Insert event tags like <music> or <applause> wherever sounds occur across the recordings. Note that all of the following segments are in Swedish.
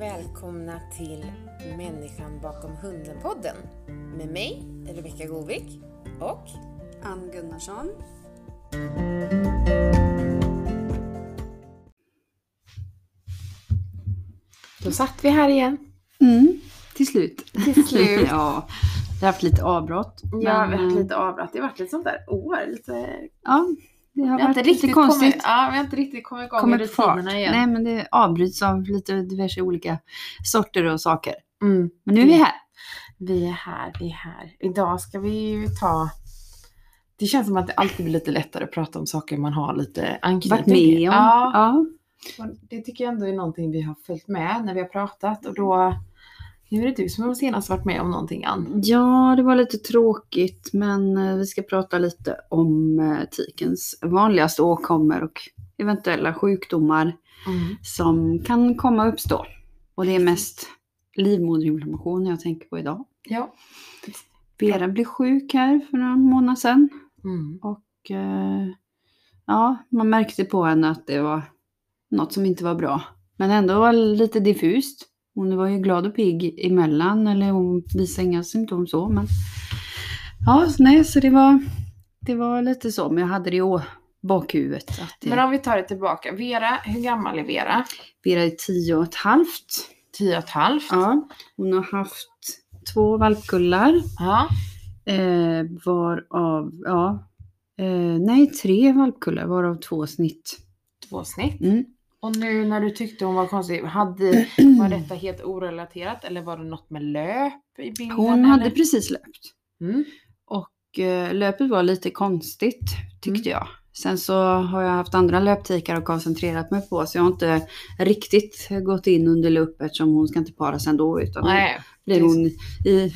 och välkomna till Människan bakom hunden-podden med mig, Rebecka Govik och Ann Gunnarsson. Då satt vi här igen. Mm, till slut. Till slut. <laughs> ja, vi har haft lite avbrott. Ja, vi har haft lite avbrott. Det har varit lite sånt där år. Lite... Ja, det har Vi varit inte lite konstigt. kommit, ja, vi har inte riktigt kommit igång Kommit med rutinerna igen. Nej, men det avbryts av lite diverse olika sorter och saker. Mm. Men nu är vi här. Vi är här, vi är här. Idag ska vi ju ta... Det känns som att det alltid blir lite lättare att prata om saker man har lite anknytning till. om. Ja, Ja. det tycker jag ändå är någonting vi har följt med när vi har pratat. Och då... Nu är det du som har senast varit med om någonting, Ann. ja, det var lite tråkigt, men eh, vi ska prata lite om eh, tikens vanligaste åkommor och eventuella sjukdomar Mm. som kan komma att uppstå. Och det är mest livmoderinflammation jag tänker på idag. Ja. Vera blev sjuk här för några månader sedan. Mm. Och eh, ja, man märkte på henne att det var något som inte var bra. Men ändå var lite diffust. Hon var ju glad och pigg emellan, eller hon visade inga symptom så. Men ja, så nej, så det var, det var lite så. Men jag hade det i bakhuvudet. Att det, Men om vi tar det tillbaka. Vera, hur gammal är Vera? Vera är tio och ett halvt. Tio och ett halvt. Ja, hon har haft två valpkullar. Ja. Eh, varav, ja, eh, nej tre valpkullar varav två snitt. Två snitt. Mm. Och nu när du tyckte hon var konstig, hade, <clears throat> var detta helt orelaterat eller var det något med löp i bilden? Hon hade eller? precis löpt. Mm. Och eh, löpet var lite konstigt tyckte Mm. jag. Sen så har jag haft andra löptikar och koncentrerat mig på så jag har inte riktigt gått in under lupp eftersom hon ska inte paras ändå utan Nej. blir hon i,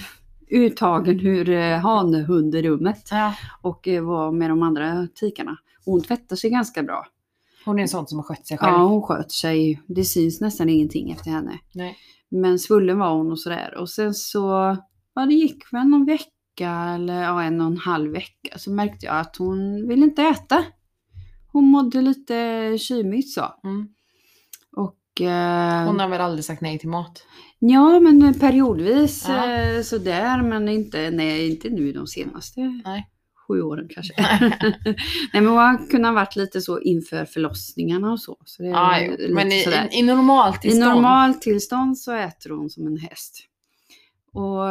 uttagen ur eh, hanhunderummet Ja. och eh, var med de andra tikarna. Hon tvättar sig ganska bra. Hon är en sån som har skött sig själv. Ja, hon sköter sig. Det syns nästan ingenting efter henne. Nej. Men svullen var hon och sådär. Och sen så, ja det gick väl någon vecka eller ja, en och en halv vecka så märkte jag att hon ville inte äta. Hon mådde lite kymigt så. Mm. Och eh, Hon har väl aldrig sagt nej till mat? ja, men periodvis Ja. eh, sådär. Men inte, nej, inte nu de senaste Nej. Sju åren kanske. <laughs> nej, men hon har kunnat varit lite så inför förlossningarna och så. så lite men i, sådär. i, i normaltillstånd. I normaltillstånd så äter hon som en häst. Och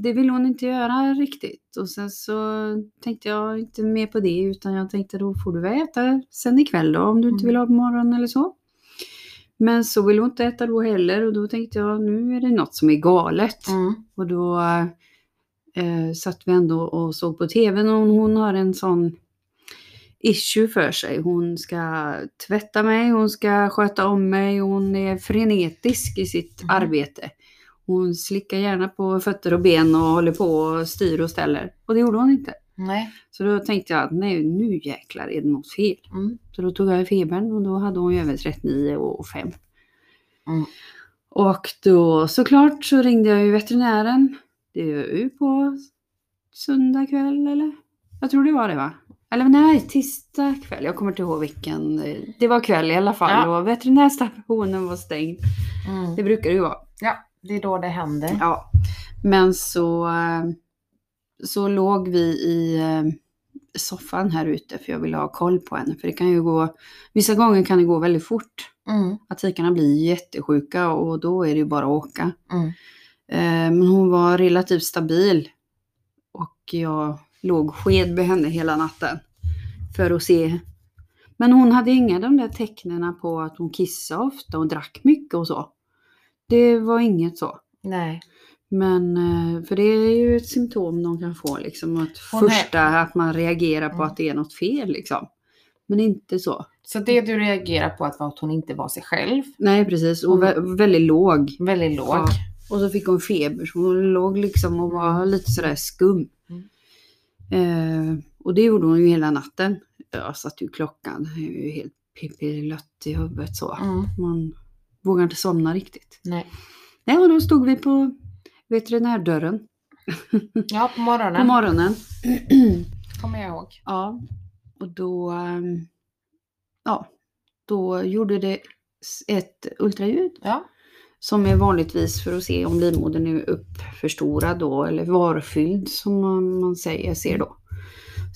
det vill hon inte göra riktigt. Och sen så tänkte jag inte mer på det utan jag tänkte då får du väl äta sen ikväll då om du inte Mm. vill ha på morgonen eller så. Men så vill hon inte äta då heller och då tänkte jag nu är det något som är galet. Mm. Och då eh, satt vi ändå och såg på tvn och hon har en sån issue för sig. Hon ska tvätta mig, hon ska sköta om mig, hon är frenetisk i sitt Mhm. arbete. Hon slickar gärna på fötter och ben och håller på och styr och ställer. Och det gjorde hon inte. Nej. Så då tänkte jag att nej, nu jäklar är det något fel. Mm. Så då tog jag febern och då hade hon ju över 39 och 5. Mm. Och då såklart så ringde jag ju veterinären. Det är ju på söndag kväll eller? Jag tror det var det va? Eller nej, tisdag kväll. Jag kommer inte ihåg vilken. Det var kväll i alla fall Ja. och veterinärstationen var stängd. Mm. Det brukar det ju vara. Ja, det är då det händer. Ja. Men så, så låg vi i eh, soffan här ute för jag ville ha koll på henne. För det kan ju gå, vissa gånger kan det gå väldigt fort. Mm. Att tikarna blir jättesjuka och då är det ju bara att åka. Mm. Eh, Men hon var relativt stabil. Och jag låg sked med henne hela natten. För att se. Men hon hade inga de där tecknen på att hon kissade ofta och drack mycket och så. Det var inget så. Nej. Men eh, för det är ju ett symptom de kan få liksom. Att Hon är- första att man reagerar på Mm. att det är något fel liksom. Men inte så. Så det du reagerar på att var att hon inte var sig själv. Nej precis. Och Mm. vä- väldigt låg. Väldigt låg. Ja. Och så fick hon feber så hon låg liksom och var lite sådär skum. Mm. Eh, och det gjorde hon ju hela natten. Jag satte ju klockan, jag är ju helt pippilött i huvudet så. Mm. Man vågar inte somna riktigt. Nej. Nej, och då stod vi på veterinärdörren Ja, på morgonen. på morgonen. Kommer jag ihåg. ja, och då, ehm, ja, då gjorde det ett ultraljud. Ja. Som är vanligtvis för att se om livmodern är uppförstorad då eller varfylld som man, säger, ser då.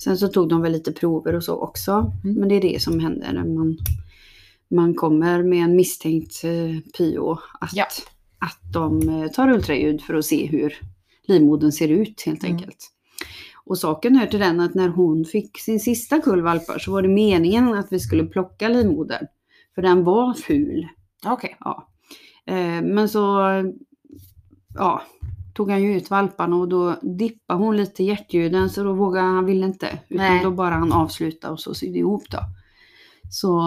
Sen så tog de väl lite prover och så också. Mm. Men det är det som händer när man, man kommer med en misstänkt eh, pyo. Att, Ja. att de eh, tar ultraljud för att se hur livmodern ser ut helt Mm. enkelt. Och saken hör till den att när hon fick sin sista kull valpar så var det meningen att vi skulle plocka livmodern. För den var ful. Okej. Ja. Eh, men så ja, tog han ju ut valparna och då dippade hon lite hjärtljuden så då vågade han, ville inte. Utan Nej. då bara han avsluta och så sydde ihop då. Så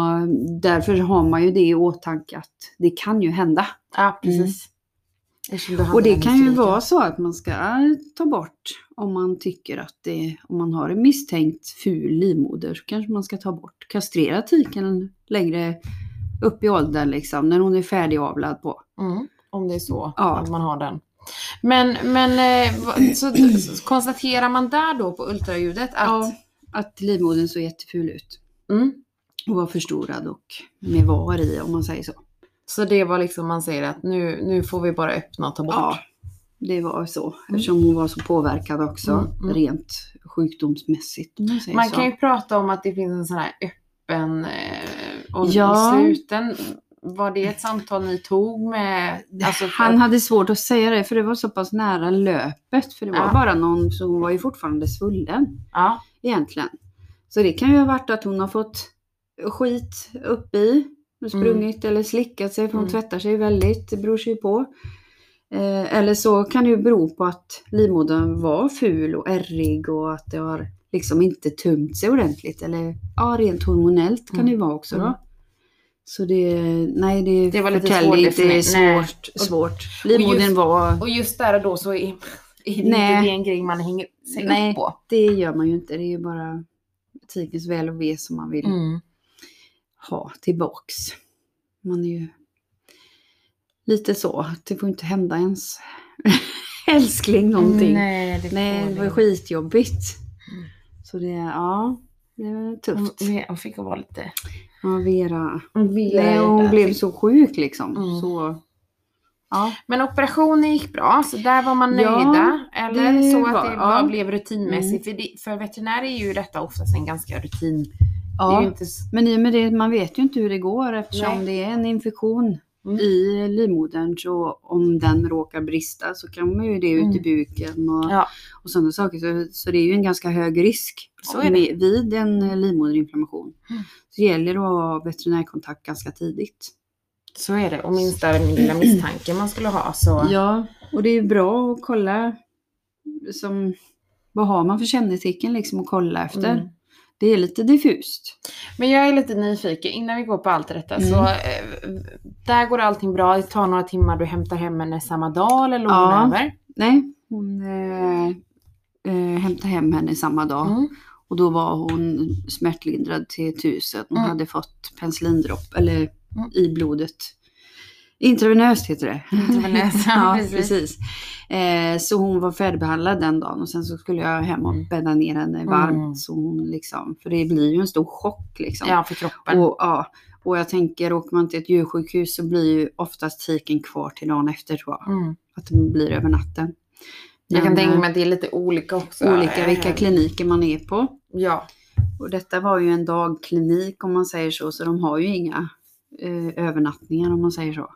därför har man ju det i åtanke att det kan ju hända. Ja, precis. Hade Och det kan ju vara så att man ska ta bort om man tycker att det, om man har en misstänkt ful livmoder så kanske man ska ta bort, kastrera tiken längre upp i åldern liksom, när hon är färdigavlad på. Mm, om det är så Ja. att man har den. Men, men eh, så, så konstaterar man där då på ultraljudet att... Ja, att livmodern såg jätteful ut. Mm, Och var förstorad och med var i om man säger så. så det var liksom man säger att nu, nu får vi bara öppna och ta bort. Ja, det var så. Eftersom hon var så påverkad också Mm, mm. rent sjukdomsmässigt. Om man Man kan ju prata om att det finns en sån här öppen eh, och Ja. sluten. Var det ett samtal ni tog med... Alltså, Han hade svårt att säga det för det var så pass nära löpet. För det var Ja. bara någon som hon var ju fortfarande svullen Ja, egentligen. Så det kan ju ha varit att hon har fått skit upp i och sprungit eller slickat sig för hon Mm. tvättar sig väldigt. Det beror sig ju på. Eh, eller så kan det ju bero på att livmodern var ful och ärrig och att det har liksom inte tömt sig ordentligt. Eller ja, rent hormonellt kan Mm. det vara också då. Så det, nej det, Det var lite svårt det är svårt. Nej. svårt. Livmodern var, och just där och då så är, är det Nej. inte det en grej man hänger sig Nej. upp på. det gör man ju inte. Det är ju bara tikens väl och ve som man vill Mm. ha tillbaks. Man är ju lite så, det får inte hända ens <laughs> älskling någonting. Nej, Nej, det, Nej det var det. skitjobbigt. Mm. Så det, ja, det var tufft. Hon, hon fick vara lite... Ja, Vera. Hon ville Nej, hon blev så sjuk liksom. Mm. Så, ja. Men operationen gick bra, så där var man Ja, nöjda. Eller så att var- det ja. blev rutinmässigt. Mm. För, för veterinärer är ju detta oftast en ganska rutin. Ja. inte, Men i och med det, man vet ju inte hur det går eftersom Nej. det är en infektion Mm. i livmodern. Så om den råkar brista så kan man ju det ut i Mm. buken och, Ja. och sådana saker. Så, så det är ju en ganska hög risk Så är det. vid en eh, livmoderinflammation. Mm. Så det gäller att ha veterinärkontakt ganska tidigt. så är det. Och minsta lilla misstanke man skulle ha så... Ja, och det är bra att kolla som, vad har man för kännetecken liksom att kolla efter. Mm. Det är lite diffust. Men jag är lite nyfiken, innan vi går på allt detta, Mm. så eh, där går allting bra. Det tar några timmar, du hämtar hem henne samma dag eller låg hon Ja. över? Nej, hon eh, eh, hämtade hem henne samma dag. Mm. Och då var hon smärtlindrad till tusen. Hon Mm. hade fått penicillindropp eller Mm. i blodet. Intravenöst heter det. Intravenöst, <laughs> ja, precis. precis. Eh, så hon var färdigbehandlad den dagen och sen så skulle jag hem och bädda ner henne varmt. Mm. Så hon liksom, för det blir ju en stor chock liksom. Ja, för kroppen. Och, ja, och jag tänker, åker man till ett djursjukhus så blir ju oftast tiken kvar till dagen efter tror jag. Mm. Att den blir över natten. Jag kan Men, tänka eh, mig att det är lite olika också. olika vilka kliniker man är på. Ja. Och detta var ju en dagklinik om man säger så, så de har ju inga eh, övernattningar om man säger så.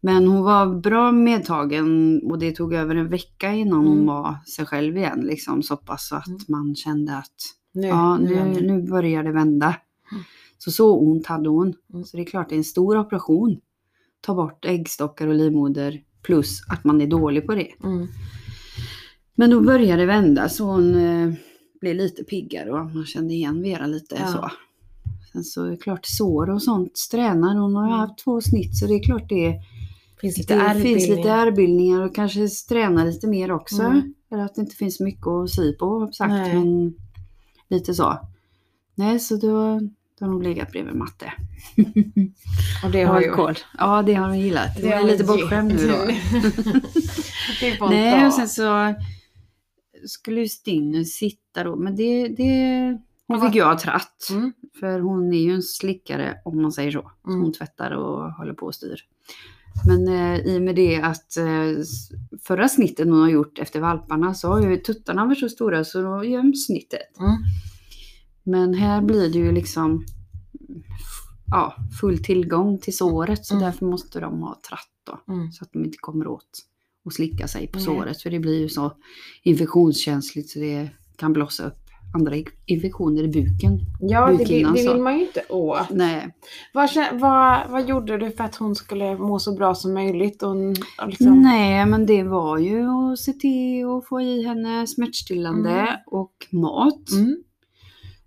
Men hon var bra medtagen och det tog över en vecka innan hon Mm. var sig själv igen. Liksom, så pass att Mm. man kände att Nu, ja, nu, nu börjar det vända. Mm. Så så ont hade hon. Så det är klart det är en stor operation. Ta bort äggstockar och livmoder plus att man är dålig på det. Mm. Men då började det vända så hon eh, blev lite piggare och man kände igen Vera lite Ja. så. Sen så är det klart sår och sånt tränar. Hon har haft två snitt så det är klart det, Finns lite det finns lite ärrbildningar och kanske träna lite mer också. Mm. Eller att det inte finns mycket att sy på jag sagt. Nej. Men lite så. Nej så då, då har hon legat bredvid matte. <laughs> Och det har koll. Ja det har hon gillat. Det är lite bortskämd nu då. <laughs> Nej, och sen så skulle ju Stinus sitta då, men det, det hon fick ju ha tratt. Mm. För hon är ju en slickare om man säger så. så Mm. Hon tvättar och håller på och styr. Men eh, i och med det att eh, förra snitten hon har gjort efter valparna så har ju tuttarna varit så stora så då göms snittet. Mm. Men här blir det ju liksom ja, full tillgång till såret så Mm. därför måste de ha tratt då. Mm. Så att de inte kommer åt och slicka sig på såret. För det blir ju så infektionskänsligt så det kan blossa upp andra infektioner i buken. Ja, det, det så. vill man ju inte åt. Nej. Vad, vad, vad gjorde du för att hon skulle må så bra som möjligt? Och, och liksom, Nej, men det var ju att se till att få i henne smärtstillande Mm. och mat. Mm,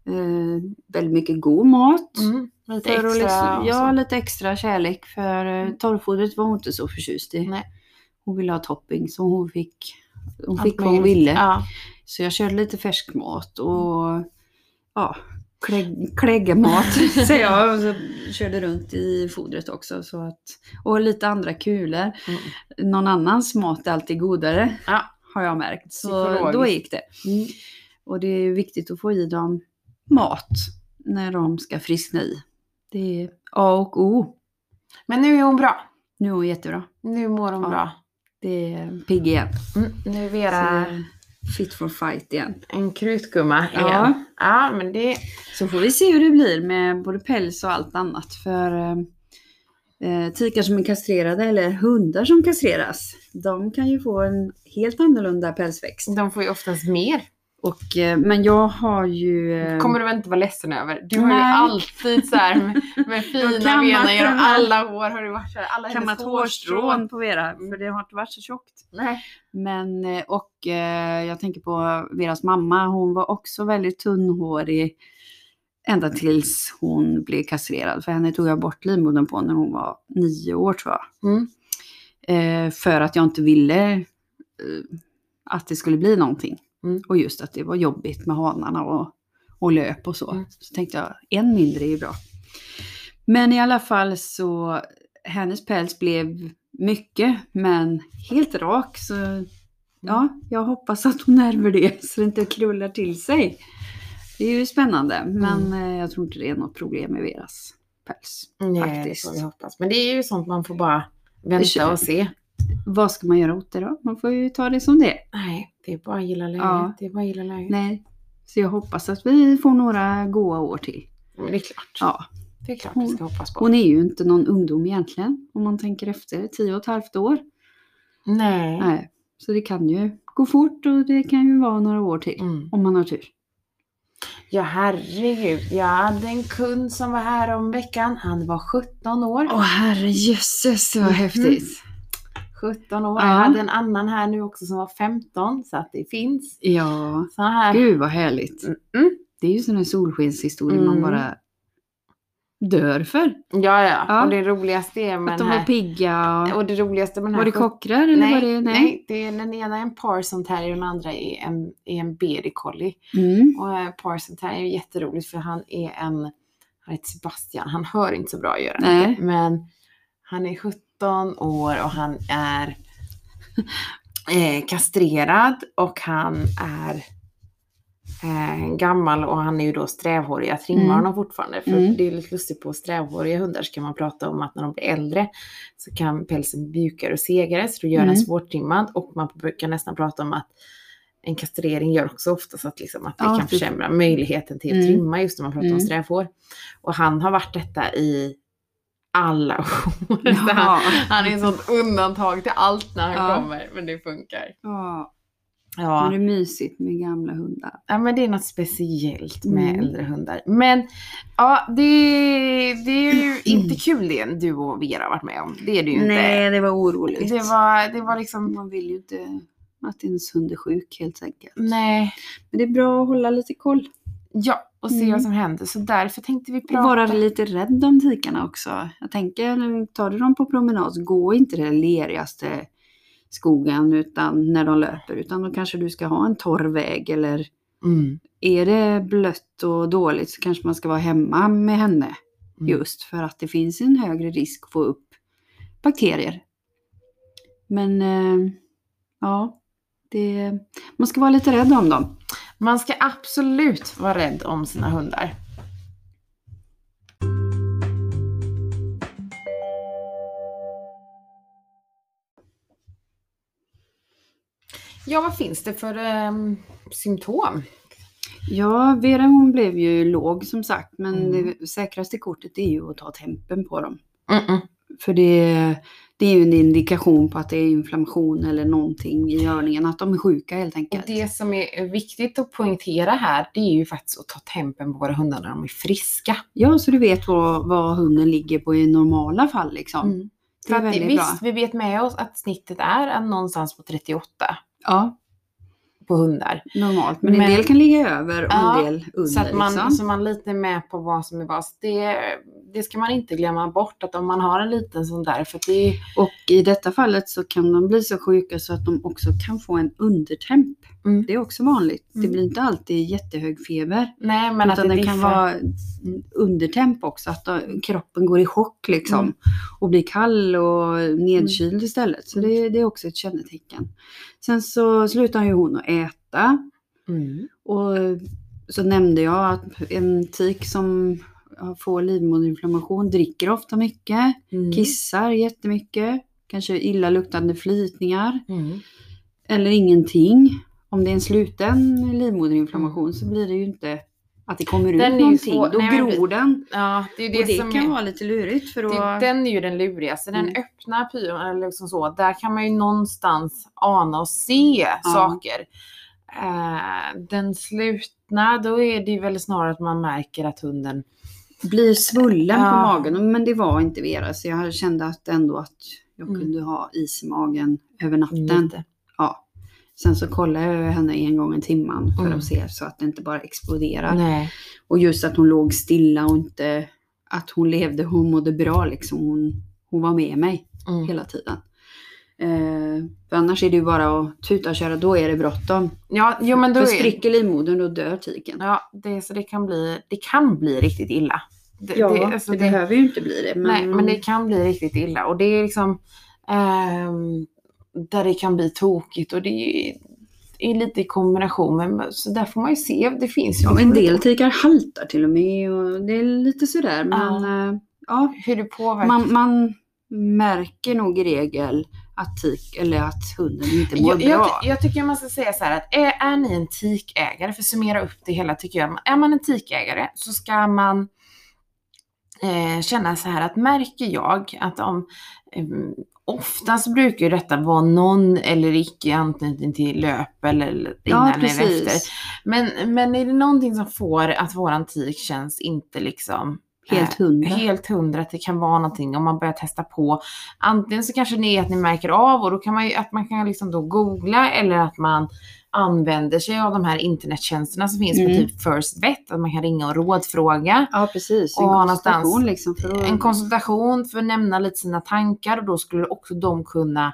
Eh, väldigt mycket god mat. mm, lite För extra liksom, ja, lite extra kärlek. För eh, torrfodret var hon inte så förtjust i. Nej. Hon ville ha topping så hon fick, hon fick vad hon ville. Ja. Så jag körde lite färskmat och ja, klägg, kläggemat <laughs> säger jag. Och så körde runt i fodret också. Så att, och lite andra kulor. Mm. Någon annans mat är alltid godare. Ja. Har jag märkt. Så då gick det. Mm. Och det är viktigt att få i dem mat när de ska friskna i. Det är A och O. Men nu är hon bra. Nu är hon jättebra. Nu mår hon Ja. bra. Det är pigg igen. Mm. Nu är Så Vera fit for fight igen. en krutgumma Ja. igen. Ja, men det... Så får vi se hur det blir med både päls och allt annat. För eh, eh, tikar som är kastrerade eller hundar som kastreras, de kan ju få en helt annorlunda pälsväxt. De får ju oftast mer. Och, eh, men jag har ju... eh, kommer du väl inte vara ledsen över. Du har ju alltid så här med, <laughs> med fina benen genom alla år har du varit så här, alla kammat hårstrån. på Vera, Mm. för det har inte varit så tjockt. Nej. Men, eh, och jag tänker på Veras mamma, hon var också väldigt tunnhårig ända tills hon blev kastrerad. För henne tog jag bort livmodern på när hon var nio år tror jag. Mm. Eh, för att jag inte ville eh, att det skulle bli någonting. Mm. Och just att det var jobbigt med hanarna och, och löp och så. Mm. Så tänkte jag, en mindre är ju bra. Men i alla fall så, hennes päls blev mycket, men helt rak. Så ja, jag hoppas att hon ärver det <laughs> så det inte krullar till sig. Det är ju spännande, men eh, jag tror inte det är något problem med Veras päls. Nej, det Faktiskt. får vi hoppas. Men det är ju sånt man får bara Det vänta och se. Vad ska man göra åt det då? Man får ju ta det som det. Nej, det är bara att gilla läget. Ja. Det är bara att gilla läget. Nej. Så jag hoppas att vi får några goa år till. Men det är klart. Ja. Det är klart vi ska hoppas på. Hon är ju inte någon ungdom egentligen, om man tänker efter. Tio och ett halvt år. Nej. Nej. Så det kan ju gå fort och det kan ju vara några år till. Mm. Om man har tur. Ja, herregud. Jag hade en kund som var här om veckan. Han var 17 år. Åh herrejösses vad Mhm. häftigt. 17 år. Ja. Jag hade en annan här nu också som var 15. Så att det finns Ja, såna här. gud vad härligt. Mm. Det är ju sån här solskenshistoria man Mm. bara dör för. Ja, ja, Ja. Och det roligaste är med Att de var här. pigga. Och... Och det roligaste med den här. Var det 17 kockrar eller nej, var det? nej. det är, den ena är en Parson Terrier och den andra är en, är en BD Collie. Mm. Och eh, Parson Terrier är jätteroligt för han är en, han heter Sebastian, han hör inte så bra gör han Nej. Men han är 17 år och han är eh, kastrerad och han är eh, gammal och han är ju då strävhårig. Jag trimmar Mm. honom fortfarande. För Mm. det är lite lustigt på strävhåriga hundar så kan man prata om att när de blir äldre så kan pälsen bli mjukare och segare så då gör Mm. den svårtrimmad och man brukar nästan prata om att en kastrering gör också oftast att, liksom, att det Ja, kan försämra möjligheten till att Mm. trimma just när man pratar om Mm. strävhår. Och han har varit detta i alla år. <laughs> Så han, Ja. han är ett sånt undantag till allt när han Ja. kommer, men det funkar. Ja. Ja. Men det är mysigt med gamla hundar. Ja men det är något speciellt med Mm. äldre hundar. Men ja, det, det är ju <clears throat> inte kul det du och Vera har varit med om. Det är det ju inte. det var oroligt. Det var, det var liksom, Man vill ju inte att ens hund är sjuk helt enkelt. nej. Men det är bra att hålla lite koll. Ja, och se Mm. vad som händer. Så därför tänkte vi Och prata. vara lite rädd om tikarna också. Jag tänker, tar du dem på promenad, gå inte den lerigaste skogen utan när de löper. Utan då kanske du ska ha en torr väg eller Mm. är det blött och dåligt så kanske man ska vara hemma med henne. Mm. Just för att det finns en högre risk att få upp bakterier. Men eh, ja, det, man ska vara lite rädd om dem. Man ska absolut vara rädd om sina hundar. Ja, vad finns det för eh, symptom? Ja, Vera hon blev ju låg som sagt, men mm. det säkraste kortet är ju att ta tempen på dem. Mm -mm. För det, det är ju en indikation på att det är inflammation eller någonting i görningen, att de är sjuka helt Och enkelt. det som är viktigt att poängtera här, det är ju faktiskt att ta tempen på våra hundar när de är friska. Ja, så du vet vad, vad hunden ligger på i normala fall liksom. Mm. Det är väldigt visst, bra. vi vet med oss att snittet är någonstans på 38 Ja, på hundar. normalt. Men, Men- en del kan ligga över och Ja, en del under. Så att man, liksom. så man lite är med på vad som är vad. Det, det ska man inte glömma bort att om man har en liten sån där, för det är Och i detta fallet så kan de bli så sjuka så att de också kan få en undertemp. Mm. Det är också vanligt. Det Mm. blir inte alltid jättehög feber. Nej, men att utan det, det kan vara undertemp också, att då, kroppen går i chock liksom. Mm. Och blir kall och nedkyld istället. Så det, det är också ett kännetecken. Sen så slutar ju hon att äta. Mm. Och så nämnde jag att en tik som får livmoderinflammation dricker ofta mycket, Mm. kissar jättemycket, kanske illaluktande flytningar Mm. eller ingenting. Om det är en sluten livmoderinflammation så blir det ju inte att det kommer ut Den ju någonting. svår- Då nej, gror den. Ja, det är det, och det som kan är, vara lite lurigt för det, att... Den är ju den lurigaste. Den Mm. öppna pyron, eller liksom så, där kan man ju någonstans ana och se saker. Eh, den slutna, då är det ju väl snarare att man märker att hunden blir svullen på Ja. magen. Men det var inte Vera så jag kände att ändå att jag Mm. kunde ha is i magen över natten. lite. Ja. Sen så kollade jag henne en gång i timmen för Mm. att se så att det inte bara exploderar. Nej. Och just att hon låg stilla och inte att hon levde, hon mådde bra liksom. Hon, hon var med mig Mm. hela tiden. Eh, för annars är det ju bara att tuta och köra, då är det bråttom. Ja, jo men då För är spricker livmodern då dör tiken. Ja, det, så det kan bli, det kan bli riktigt illa. Det, Ja, det, det, alltså det- behöver ju inte bli det. Men, Nej, men det kan bli riktigt illa och det är liksom ehm, där det kan bli tokigt och det är, är lite i kombination. Men, så där får man ju se. Det finns ju ja, en del tikar haltar till och med och det är lite sådär. Men ja, ja hur det påverkar. man, man märker nog i regel att tik, eller att hunden inte mår jag, jag, bra. jag tycker man ska säga så här att är, är ni en tikägare, för att summera upp det hela tycker jag, är man en tikägare så ska man eh, känna så här att märker jag att om eh, Oftast brukar ju detta vara någon eller icke anknytning till löp eller innan ja, eller efter. Men, men är det någonting som får att våran tik känns inte liksom Helt hundra. Eh, helt hundra att det kan vara någonting om man börjar testa på. Antingen så kanske det är att ni märker av och då kan man ju, att man kan liksom då googla eller att man använder sig av de här internettjänsterna som finns Mm. på typ First Vet, att man kan ringa och rådfråga. Ja, precis. En Och konsultation liksom. För att, En konsultation för att nämna lite sina tankar och då skulle också de kunna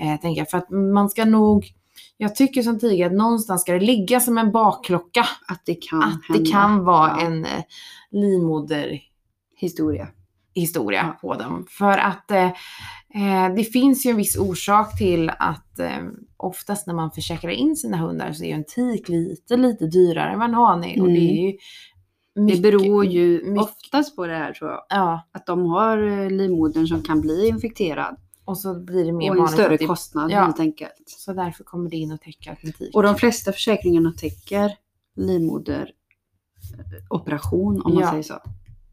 eh, tänka, för att man ska nog, jag tycker som tidigare att någonstans ska det ligga som en bakklocka att det kan att det hända. kan vara Ja. en eh, livmoder historia. historia Ja. på dem. För att eh, eh, det finns ju en viss orsak till att eh, oftast när man försäkrar in sina hundar så är ju en tik lite, lite dyrare än vad en hane är. Och det Mm. är ju Det mycket- beror ju mycket- oftast på det här tror jag. Ja, Att de har eh, livmodern som kan bli infekterad. och så blir det mer Och en större det, kostnad Ja. helt enkelt. Så därför kommer det in och täcker att en tik. Och de flesta försäkringarna täcker livmoderoperation om man Ja. säger så.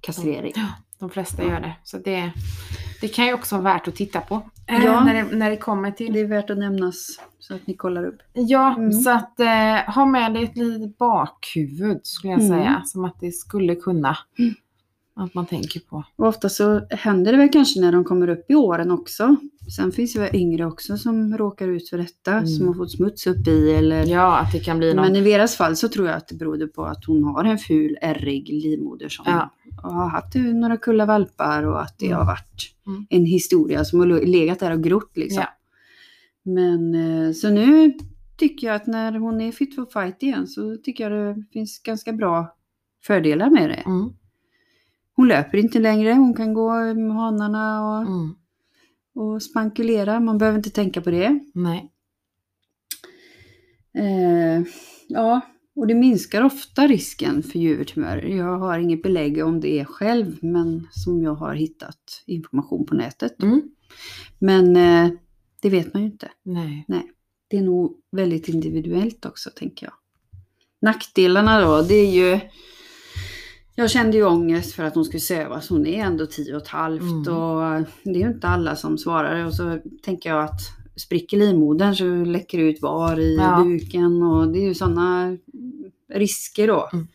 Kastrering. De flesta Ja. gör det. Så det, det kan ju också vara värt att titta på. Ja. När, det, när det kommer till Det är värt att nämnas så att ni kollar upp. Ja, Mm. så att eh, ha med dig ett litet bakhuvud skulle jag Mm. säga. Som att det skulle kunna. Mm. Att man tänker på. Och ofta så händer det väl kanske när de kommer upp i åren också. Sen finns det väl yngre också som råkar ut för detta. Mm. Som har fått smuts upp i eller Ja, att det kan bli någon... Men i Veras fall så tror jag att det berodde på att hon har en ful ärrig livmoder som Ja. har haft några kulla valpar och att det Mm. har varit Mm. en historia som har legat där och grott liksom. Ja. Men eh, så nu tycker jag att när hon är fit for fight igen så tycker jag det finns ganska bra fördelar med det. Hon löper inte längre, hon kan gå med hanarna och, Mm. och spankulera. Man behöver inte tänka på det. Nej. Eh, ja, och det minskar ofta risken för huvudtumörer. Jag har inget belägg om det själv, men som jag har hittat information på nätet. Mm. Men eh, det vet man ju inte. Nej. det är nog väldigt individuellt också tänker jag. Nackdelarna då, det är ju jag kände ju ångest för att hon skulle sövas. Hon är ändå tio och ett halvt Mm. och det är ju inte alla som svarar. Och så tänker jag att spricker livmodern så läcker det ut var i Ja. buken och det är ju sådana risker då. Mm.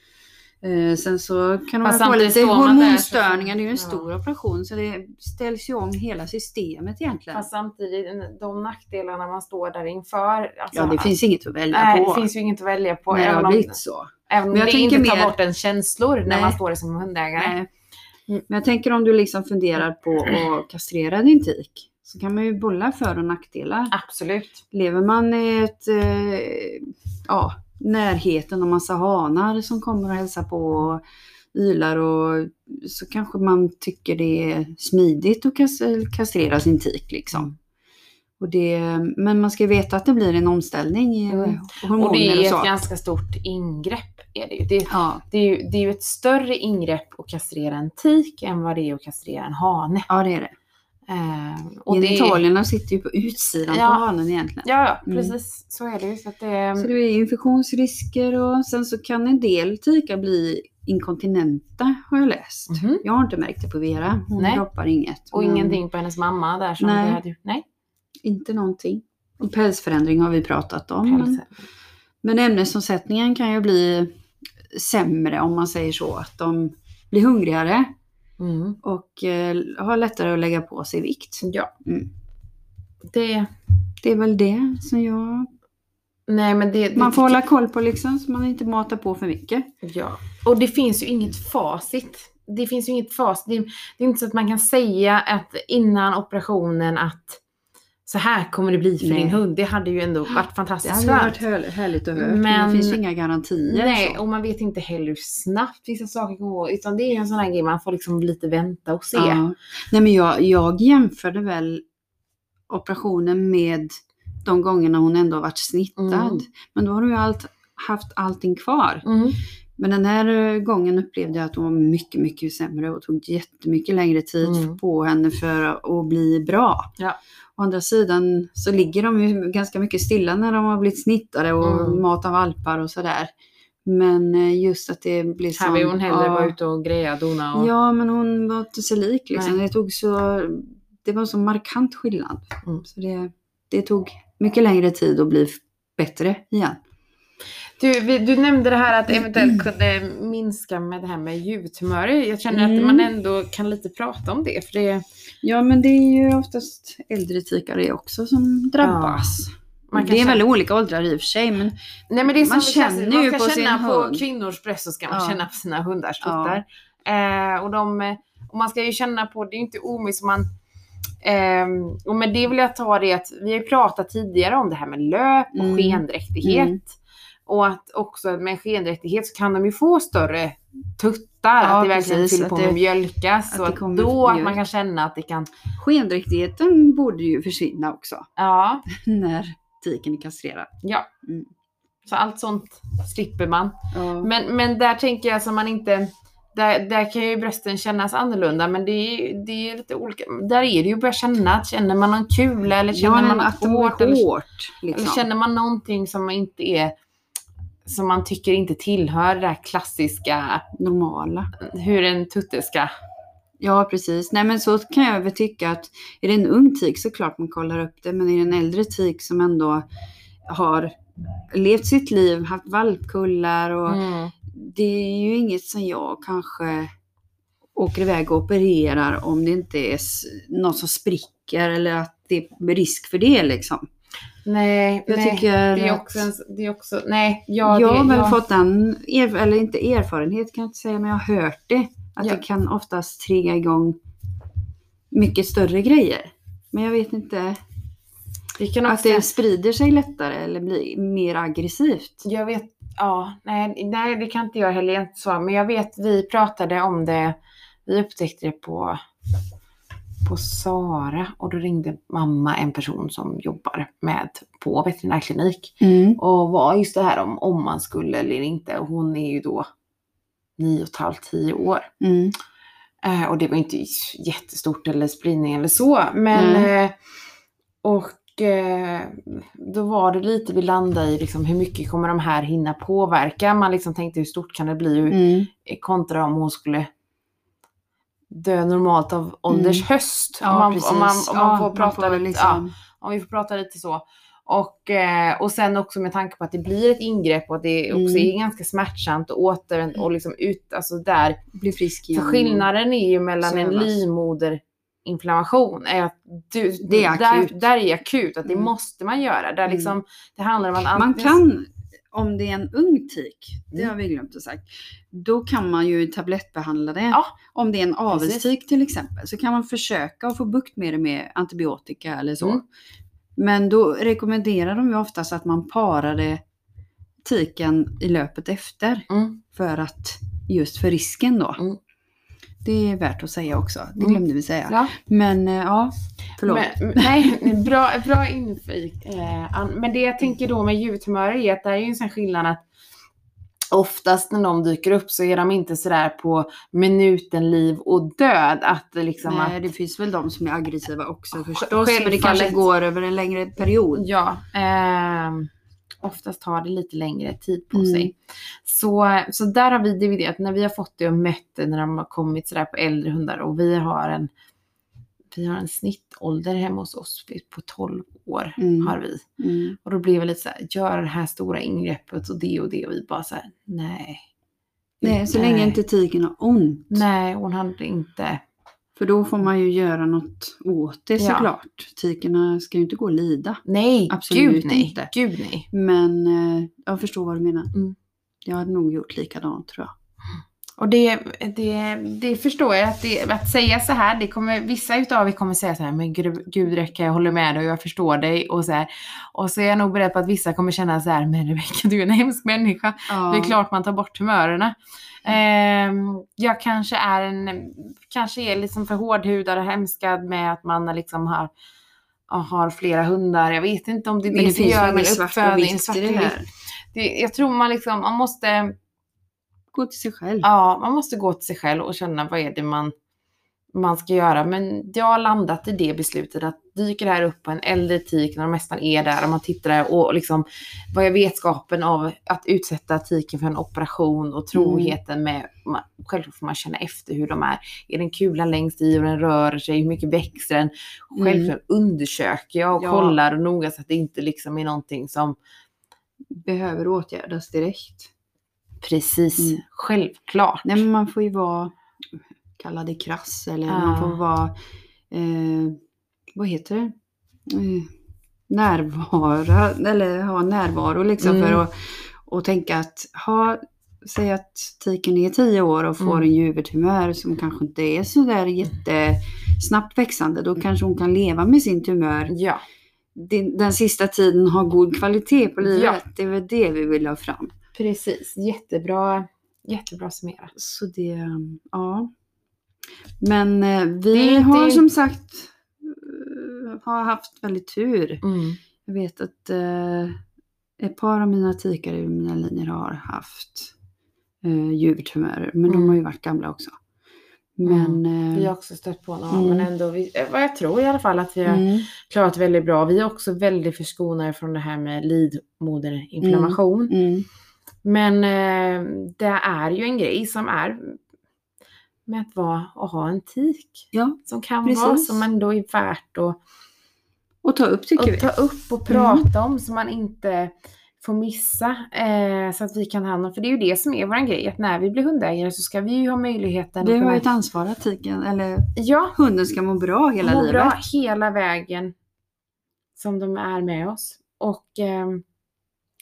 Eh, sen så kan Fast få lite man hormonstörningar. Det är ju en Ja. stor operation så det ställs ju om hela systemet egentligen. Fast samtidigt, de nackdelarna man står där inför. Alltså, ja, det finns inget att välja nej, på. det finns ju inget att välja på. det även har om, blivit så. även om det inte tar mer- bort ens känslor när Nej. man står där som hundägare. Nej. Mm. Men jag tänker om du liksom funderar på att <clears throat> kastrera din tik så kan man ju bolla för och nackdelar. Absolut. Lever man i ett, eh, ja, närheten av massa hanar som kommer och hälsar på och ylar och så kanske man tycker det är smidigt att kas- kastrera sin tik liksom. Och det, men man ska veta att det blir en omställning i Mm. hormoner Och det är och ett så. ganska stort ingrepp. Är det, ju. Det, Ja, det, är ju, det är ju ett större ingrepp att kastrera en tik än vad det är att kastrera en hane. ja, det är det. Eh, och det, sitter ju på utsidan Ja. på hanen egentligen. Ja, ja, Mm. precis. Så är det ju. Så att det, Så det är infektionsrisker och sen så kan en del tikar bli inkontinenta har jag läst. Mhm. Jag har inte märkt det på Vera. Hon Nej. droppar inget. Och men ingenting på hennes mamma där som Nej. hade... Nej. Inte någonting. Och pälsförändring har vi pratat om. Men, men ämnesomsättningen kan ju bli sämre om man säger så. Att de blir hungrigare Mm. och eh, har lättare att lägga på sig vikt. Ja. Mm. Det, Det är väl det som jag... nej men det, det Man får hålla koll på liksom så man inte matar på för mycket. Ja, och det finns ju inget facit. Det finns ju inget facit. Det, det är inte så att man kan säga att innan operationen att så här kommer det bli för Nej. din hund. Det hade ju ändå varit <gasps> Det fantastiskt hade varit härligt att höra. Men Men- det finns ju inga garantier. Nej, så. och man vet inte heller hur snabbt vissa saker kommer gå. Utan det är en sån här grej man får liksom lite vänta och se. Ja. Nej men jag, jag jämförde väl operationen med de gångerna hon ändå varit snittad. Mm. Men då har du ju allt, haft allting kvar. Mm. Men den här eh, gången upplevde jag att hon var mycket, mycket sämre och tog jättemycket längre tid Mm. på henne för att bli bra. Ja. Å andra sidan så ligger de ju ganska mycket stilla när de har blivit snittade och Mm. matar valpar och sådär. Men eh, just att det blir Här vill hon hellre ja, vara ute och greja, dona och... Ja, men hon var inte sig lik liksom. Nej. Det tog så... Det var så markant skillnad. Mm. Så det, det tog mycket längre tid att bli bättre igen. Du, du nämnde det här att eventuellt kunde minska med det här med ljudtumörer. Jag känner Mm. att man ändå kan lite prata om det. För det Ja, men det är ju oftast äldre tikare också som drabbas. man kan det är väldigt olika åldrar i och för sig, men Nej, men Man som det känns- känner ju man ska på känna sin på hund. kvinnors bröst så ska man Ja. känna på sina hundars tuttar. Eh, och, de, eh, och man ska ju känna på, det är ju inte omöjligt man ehm, och med det vill jag ta det att vi har ju pratat tidigare om det här med löp och Mm. skendräktighet. Mm. Och att också med skendräktighet så kan de ju få större tuttar, Ja, att det verkligen precis, att på med mjölkas. att Så att då att man kan känna att det kan, skendräktigheten borde ju försvinna också ja, <laughs> när tiken är kastrerad. ja. Mm. Så allt sånt slipper man. Ja. Men, men där tänker jag som man inte... Där, där kan ju brösten kännas annorlunda men det är, det är lite olika. Där är det ju att börja känna. Känner man någon kula eller känner ja, man något hårt? Eller, hårt. eller Liksom. känner man någonting som inte är... Som man tycker inte tillhör det där klassiska Normala. hur en tutte ska... Ja, precis. Nej, men så kan jag väl tycka att är det en ung tik så klart man kollar upp det, men är det en äldre tik som ändå har levt sitt liv, haft valpkullar och Mm. det är ju inget som jag kanske åker iväg och opererar om det inte är något som spricker eller att det är risk för det liksom. Nej, Jag nej. tycker det är också, en, det är också... Nej, ja, jag har väl ja. fått den, er, eller inte erfarenhet kan jag inte säga, men jag har hört det. Att Ja. det kan oftast trigga igång mycket större grejer. Men jag vet inte, det kan att också... det sprider sig lättare eller blir mer aggressivt. Jag vet, ja, nej, nej det kan inte jag heller inte svara. Men jag vet, vi pratade om det, vi upptäckte det på, på Sara och då ringde mamma en person som jobbar med på veterinärklinik och var just det här om, om man skulle eller inte. Och hon är ju då nio och ett halvt, tio år. Mm. Eh, och det var inte jättestort eller spridning eller så. Men, Mm. eh, och och eh, då var det lite vi landade i liksom, hur mycket kommer de här hinna påverka. Man liksom tänkte hur stort kan det bli hur, Mm. kontra om hon skulle dö normalt av ålders höst. Ja, om, man, om, man, om man Ja, får prata lite, liksom... ja, om vi får prata lite så. Och, eh, och sen också med tanke på att det blir ett ingrepp och att det också Mm. är ganska smärtsamt och åter och liksom ut, alltså där. bli frisk För igen. skillnaden är ju mellan en livmoderinflammation är att du, Det är akut. Där, där är akut, att det Mm. måste man göra. Där Mm. liksom, det handlar om att Man kan, om det är en ung tik, det Mm. har vi glömt att sagt, då kan man ju tablettbehandla det. Ja. Om det är en avelstik till exempel så kan man försöka att få bukt med det med antibiotika eller så. Mm. Men då rekommenderar de ju oftast att man parar det tiken i löpet efter Mm. för att just för risken då. Mm. Det är värt att säga också. Det Mm. glömde vi säga. Ja. Men eh, ja, förlåt. Men, nej, bra, bra infik. Eh, men det jag tänker då med ljudtumörer är att det är ju en sån skillnad att oftast när de dyker upp så är de inte sådär på minuten liv och död. Att liksom Nej, att, det finns väl de som är aggressiva också förstås. Men det kanske går över en längre period. ja, ehm, oftast tar det lite längre tid på Mm. sig. Så, så där har vi dividerat, när vi har fått det och mött det när de har kommit sådär på äldre hundar och vi har en vi har en snittålder hemma hos oss på 12 år Mm. har vi. Mm. Och då blev jag lite så här, gör det här stora ingreppet och det och det och vi bara så här, nej. Nej, så länge inte tiken har ont. Nej, hon hade inte. För då får man ju göra något åt det Ja. såklart. Tikerna ska ju inte gå och lida. Nej, Absolut gud nej. inte. Gud nej. Men eh, jag förstår vad du menar. Mm. Jag hade nog gjort likadant tror jag. Och det, det, det förstår jag att, det, att säga så här, det kommer, vissa utav er kommer säga så här, men gud, gud Rebecka, jag håller med dig och jag förstår dig och så här. Och så är jag nog beredd på att vissa kommer känna så här, men Rebecka du är en hemsk människa. Ja. Det är klart man tar bort humörerna. Ehm, jag kanske är en, kanske är liksom för hårdhudad och hemskad med att man liksom har, har flera hundar. Jag vet inte om det är det, det som gör min uppfödning svart och vitt. Jag tror man liksom, man måste, Gå till sig själv. ja, man måste gå till sig själv och känna vad är det man, man ska göra. Men jag har landat i det beslutet att dyker det här upp på en äldre tik när de nästan är där och man tittar där och liksom vad är vetskapen av att utsätta tiken för en operation och troheten med, man, självklart får man känna efter hur de är. Är det en kula längst i och den rör sig, hur mycket växer den? Självklart undersöker jag och Ja. kollar och noga så att det inte liksom är någonting som Behöver åtgärdas direkt. Precis, Mm. självklart. Nej men man får ju vara, kalla det krass eller Ja. man får vara, eh, vad heter det? Eh, närvara, eller ha närvaro liksom Mm. för att och tänka att ha, säg att tiken är 10 år och får Mm. en juvertumör som kanske inte är så där jättesnabbt växande, då kanske hon kan leva med sin tumör Ja, den, den sista tiden, ha god kvalitet på livet. Ja. Det är väl det vi vill ha fram. Precis. Jättebra, jättebra summerat. Så det, ja. Men eh, vi Det har som sagt eh, har haft väldigt tur. Mm. Jag vet att eh, ett par av mina tikar i mina linjer har haft eh, juvertumörer. Men de Mm. har ju varit gamla också. Men... eh, Vi har också stött på några, Mm. men ändå, vi, vad jag tror i alla fall att vi har mm, klarat väldigt bra. Vi är också väldigt förskonade från det här med livmoderinflammation. Mm, Men eh, det är ju en grej som är med att vara och ha en tik. ja, Som kan Precis. vara, som ändå är värt att, och ta upp tycker att vi. ta upp och prata om så man inte får missa. Eh, så att vi kan ha hand om, för det är ju det som är vår grej, att när vi blir hundägare så ska vi ju ha möjligheten Vi har kunna- ju ett ansvar att tiken, eller Ja, hunden ska må bra hela må livet. bra hela vägen som de är med oss. Och ehm,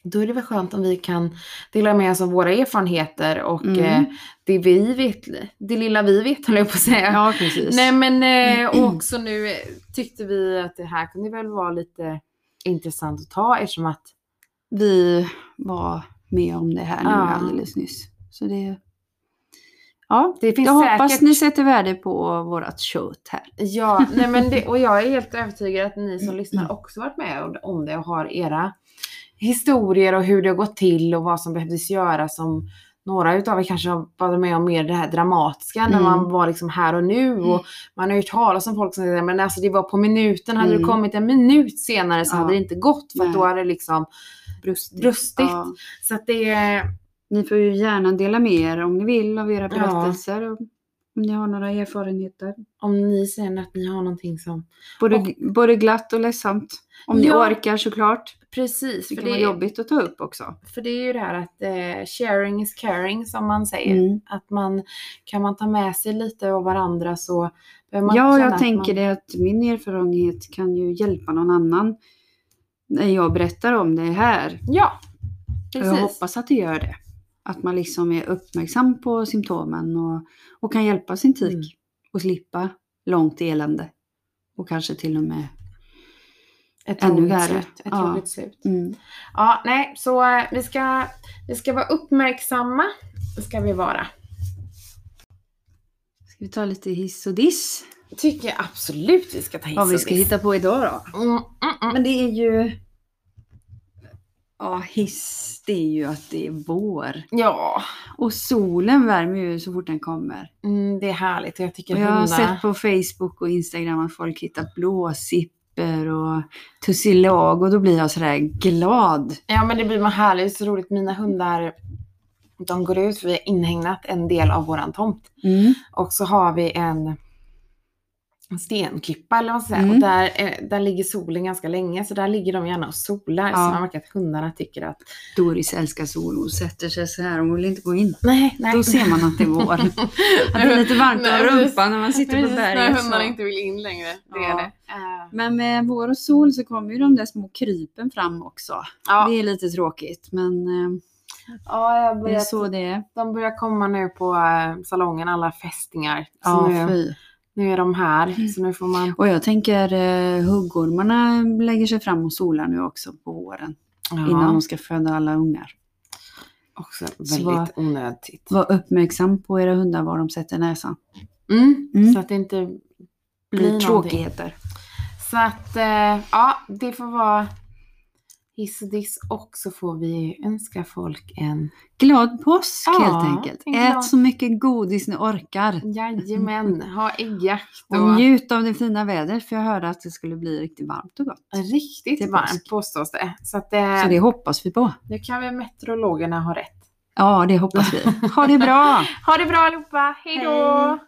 då är det väl skönt om vi kan dela med oss av våra erfarenheter och Mm. eh, det vi vet, det lilla vi vet höll jag på att säga. Ja, precis. Nej men eh, och också nu eh, tyckte vi att det här kunde väl vara lite intressant att ta eftersom att vi var med om det här nu Ja. alldeles nyss. Så det... Ja, det finns jag säkert... hoppas ni sätter värde på vårat kött här. Ja, nej men det, och jag är helt övertygad att ni som <clears throat> lyssnar också varit med om det och har era historier och hur det har gått till och vad som behövdes göras som, några utav er kanske har varit med om mer det här dramatiska när Mm. man var liksom här och nu och man har ju hört talas om folk som säger men alltså det var på minuten, hade Mm. det kommit en minut senare så Ja. hade det inte gått för då hade det liksom Brustigt. brustit. Ja. Så att det är, Ni får ju gärna dela med er om ni vill av era Ja. berättelser. och Om ni har några erfarenheter. om ni säger att ni har någonting som Både, Och- både glatt och ledsamt. Om ni Ja. orkar såklart. Precis, Det för kan det, vara jobbigt att ta upp också. för det är ju det här att eh, sharing is caring som man säger. Mm. Att man kan man ta med sig lite av varandra så behöver man Ja, jag tänker man, det att min erfarenhet kan ju hjälpa någon annan när jag berättar om det här. Ja, Och jag precis. hoppas att det gör det. Att man liksom är uppmärksam på symptomen och, och kan hjälpa sin tik Mm. och slippa långt elände. Och kanske till och med... Ett ännu värre. slut. Ett Ja. slut. Mm. Ja, nej, så eh, vi ska, vi ska vara uppmärksamma. Det ska vi vara. Ska vi ta lite hiss och diss? Tycker jag absolut vi ska ta hit Vad vi och ska diss. hitta på idag då? Mm, mm, mm. Men det är ju... Ja, hiss, det är ju att det är vår. Ja, Och solen värmer ju så fort den kommer. mm, det är härligt. Jag tycker Och jag har hundarna... sett på Facebook och Instagram att folk hittar blåsipper och tussilag och då blir jag sådär glad. Ja, men det blir man härligt. Så roligt. Mina hundar, de går ut för vi har inhägnat en del av våran tomt. Mm. Och så har vi en stenklippa eller vad man säga. Mm. Och där, eh, där ligger solen ganska länge så där ligger de gärna och solar. Ja. Så man märker att hundarna tycker att Doris älskar sol och sätter sig så här. Hon vill inte gå in. nej, nej. Då ser man att det är vår. <laughs> Att det är lite varmt Nej, precis. rumpan när man sitter på Precis, när berget. hundarna så. inte vill in längre. Det Ja. är det. Men med vår och sol så kommer ju de där små krypen fram också. ja, Det är lite tråkigt men eh, ja, jag det är så det är. de börjar komma nu på eh, salongen, alla fästingar. Ja, nu, fy. Nu är de här. Så nu får man... Och jag tänker eh, huggormarna lägger sig fram och solar nu också på våren. Innan Ja, de ska föda alla ungar. också Så väldigt vad- onödigt. Var uppmärksam på era hundar var de sätter näsan. Mm, Mm. Så att det inte Blir blir tråkigheter. Så att eh, ja, det får vara hiss och diss och så får vi önska folk en Glad påsk Ja, helt enkelt. en glad- Ät så mycket godis ni orkar. jajamän, <laughs> ha äggjakt Och och njut av det fina vädret för jag hörde att det skulle bli riktigt varmt och gott. riktigt till varmt påsk. påstås det. Så att eh, Så det hoppas vi på. nu kan väl meteorologerna ha rätt. Ja, det hoppas vi. Ha det bra! <laughs> Ha det bra allihopa, hej då!